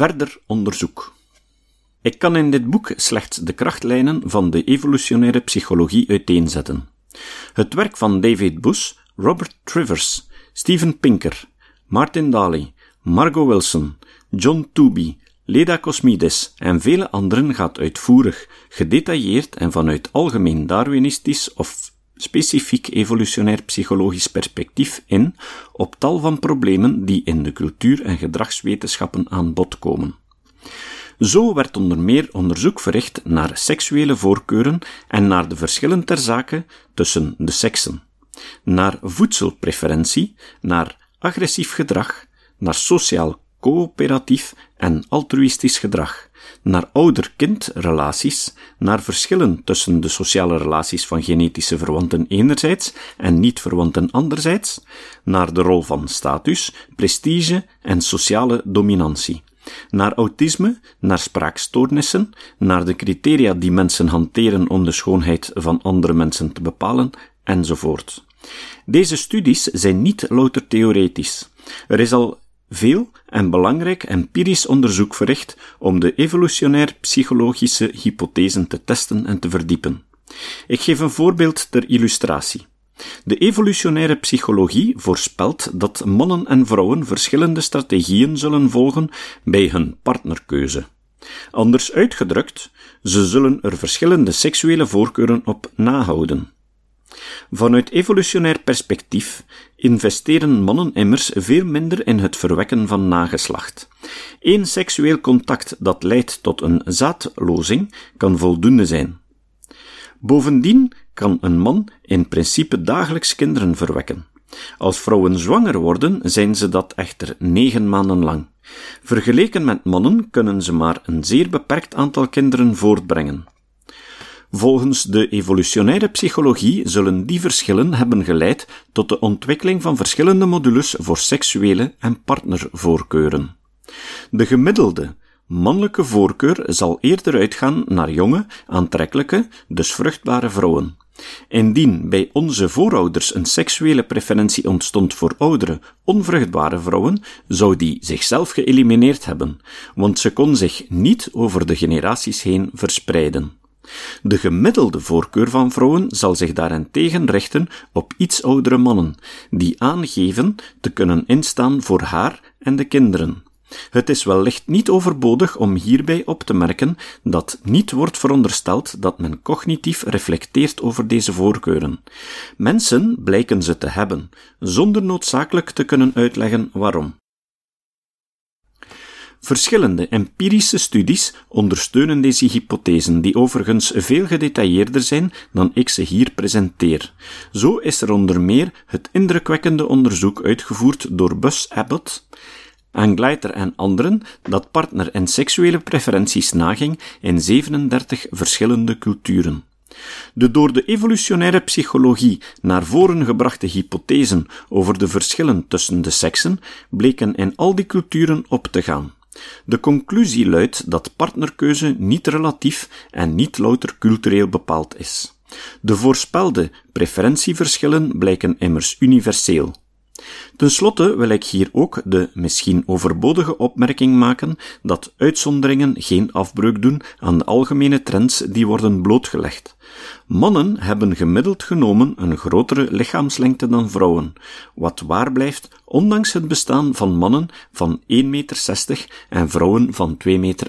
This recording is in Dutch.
Verder onderzoek. Ik kan in dit boek slechts de krachtlijnen van de evolutionaire psychologie uiteenzetten. Het werk van David Bush, Robert Trivers, Steven Pinker, Martin Daly, Margot Wilson, John Tooby, Leda Cosmides en vele anderen gaat uitvoerig, gedetailleerd en vanuit algemeen Darwinistisch of specifiek evolutionair psychologisch perspectief in op tal van problemen die in de cultuur- en gedragswetenschappen aan bod komen. Zo werd onder meer onderzoek verricht naar seksuele voorkeuren en naar de verschillen ter zake tussen de seksen, naar voedselpreferentie, naar agressief gedrag, naar sociaal coöperatief en altruïstisch gedrag, naar ouder-kind relaties, naar verschillen tussen de sociale relaties van genetische verwanten enerzijds en niet-verwanten anderzijds, naar de rol van status, prestige en sociale dominantie, naar autisme, naar spraakstoornissen, naar de criteria die mensen hanteren om de schoonheid van andere mensen te bepalen, enzovoort. Deze studies zijn niet louter theoretisch. Er is al veel en belangrijk empirisch onderzoek verricht om de evolutionair-psychologische hypothesen te testen en te verdiepen. Ik geef een voorbeeld ter illustratie. De evolutionaire psychologie voorspelt dat mannen en vrouwen verschillende strategieën zullen volgen bij hun partnerkeuze. Anders uitgedrukt, ze zullen er verschillende seksuele voorkeuren op nahouden. Vanuit evolutionair perspectief investeren mannen immers veel minder in het verwekken van nageslacht. Eén seksueel contact dat leidt tot een zaadlozing kan voldoende zijn. Bovendien kan een man in principe dagelijks kinderen verwekken. Als vrouwen zwanger worden, zijn ze dat echter negen maanden lang. Vergeleken met mannen kunnen ze maar een zeer beperkt aantal kinderen voortbrengen. Volgens de evolutionaire psychologie zullen die verschillen hebben geleid tot de ontwikkeling van verschillende modules voor seksuele en partnervoorkeuren. De gemiddelde mannelijke voorkeur zal eerder uitgaan naar jonge, aantrekkelijke, dus vruchtbare vrouwen. Indien bij onze voorouders een seksuele preferentie ontstond voor oudere, onvruchtbare vrouwen, zou die zichzelf geëlimineerd hebben, want ze kon zich niet over de generaties heen verspreiden. De gemiddelde voorkeur van vrouwen zal zich daarentegen richten op iets oudere mannen, die aangeven te kunnen instaan voor haar en de kinderen. Het is wellicht niet overbodig om hierbij op te merken dat niet wordt verondersteld dat men cognitief reflecteert over deze voorkeuren. Mensen blijken ze te hebben, zonder noodzakelijk te kunnen uitleggen waarom. Verschillende empirische studies ondersteunen deze hypothesen, die overigens veel gedetailleerder zijn dan ik ze hier presenteer. Zo is er onder meer het indrukwekkende onderzoek uitgevoerd door Bus Abbott, Angleiter en anderen dat partner- en seksuele preferenties naging in 37 verschillende culturen. De door de evolutionaire psychologie naar voren gebrachte hypothesen over de verschillen tussen de seksen bleken in al die culturen op te gaan. De conclusie luidt dat partnerkeuze niet relatief en niet louter cultureel bepaald is. De voorspelde preferentieverschillen blijken immers universeel. Ten slotte wil ik hier ook de misschien overbodige opmerking maken dat uitzonderingen geen afbreuk doen aan de algemene trends die worden blootgelegd. Mannen hebben gemiddeld genomen een grotere lichaamslengte dan vrouwen, wat waar blijft ondanks het bestaan van mannen van 1,60 meter en vrouwen van 2,10 meter.